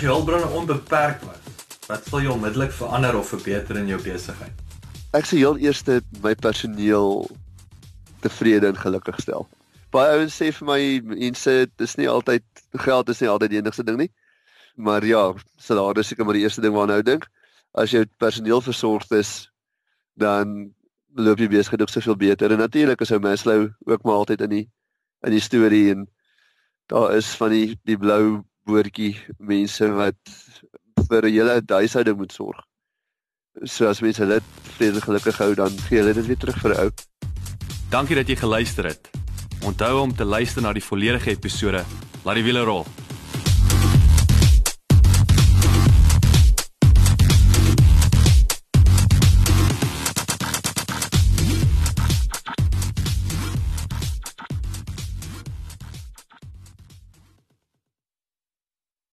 As jou hulpbronne onbeperk was, wat sal jy onmiddellik verander of verbeter in jou besigheid? Ek sê heel eers my personeel tevrede en gelukkig stel. Baie ouens sê vir my mense dis nie altyd geld is nie altyd die enigste ding nie. Maar ja, salaris is seker maar die eerste ding waarna nou dink. As jou personeel versorgd is, dan loop jy besigheid ook soveel beter. En natuurlik is ou Maslow ook maar altyd in die in die storie en daar is van die die blou woordjie mense wat vir 'n hele huishouding moet sorg. So as mense hulle vrede gelukkig hou, dan gee hulle dit weer terug vir ou. Dankie dat jy geluister het. Onthou om te luister na die volledige episode. Laat die wiele rol.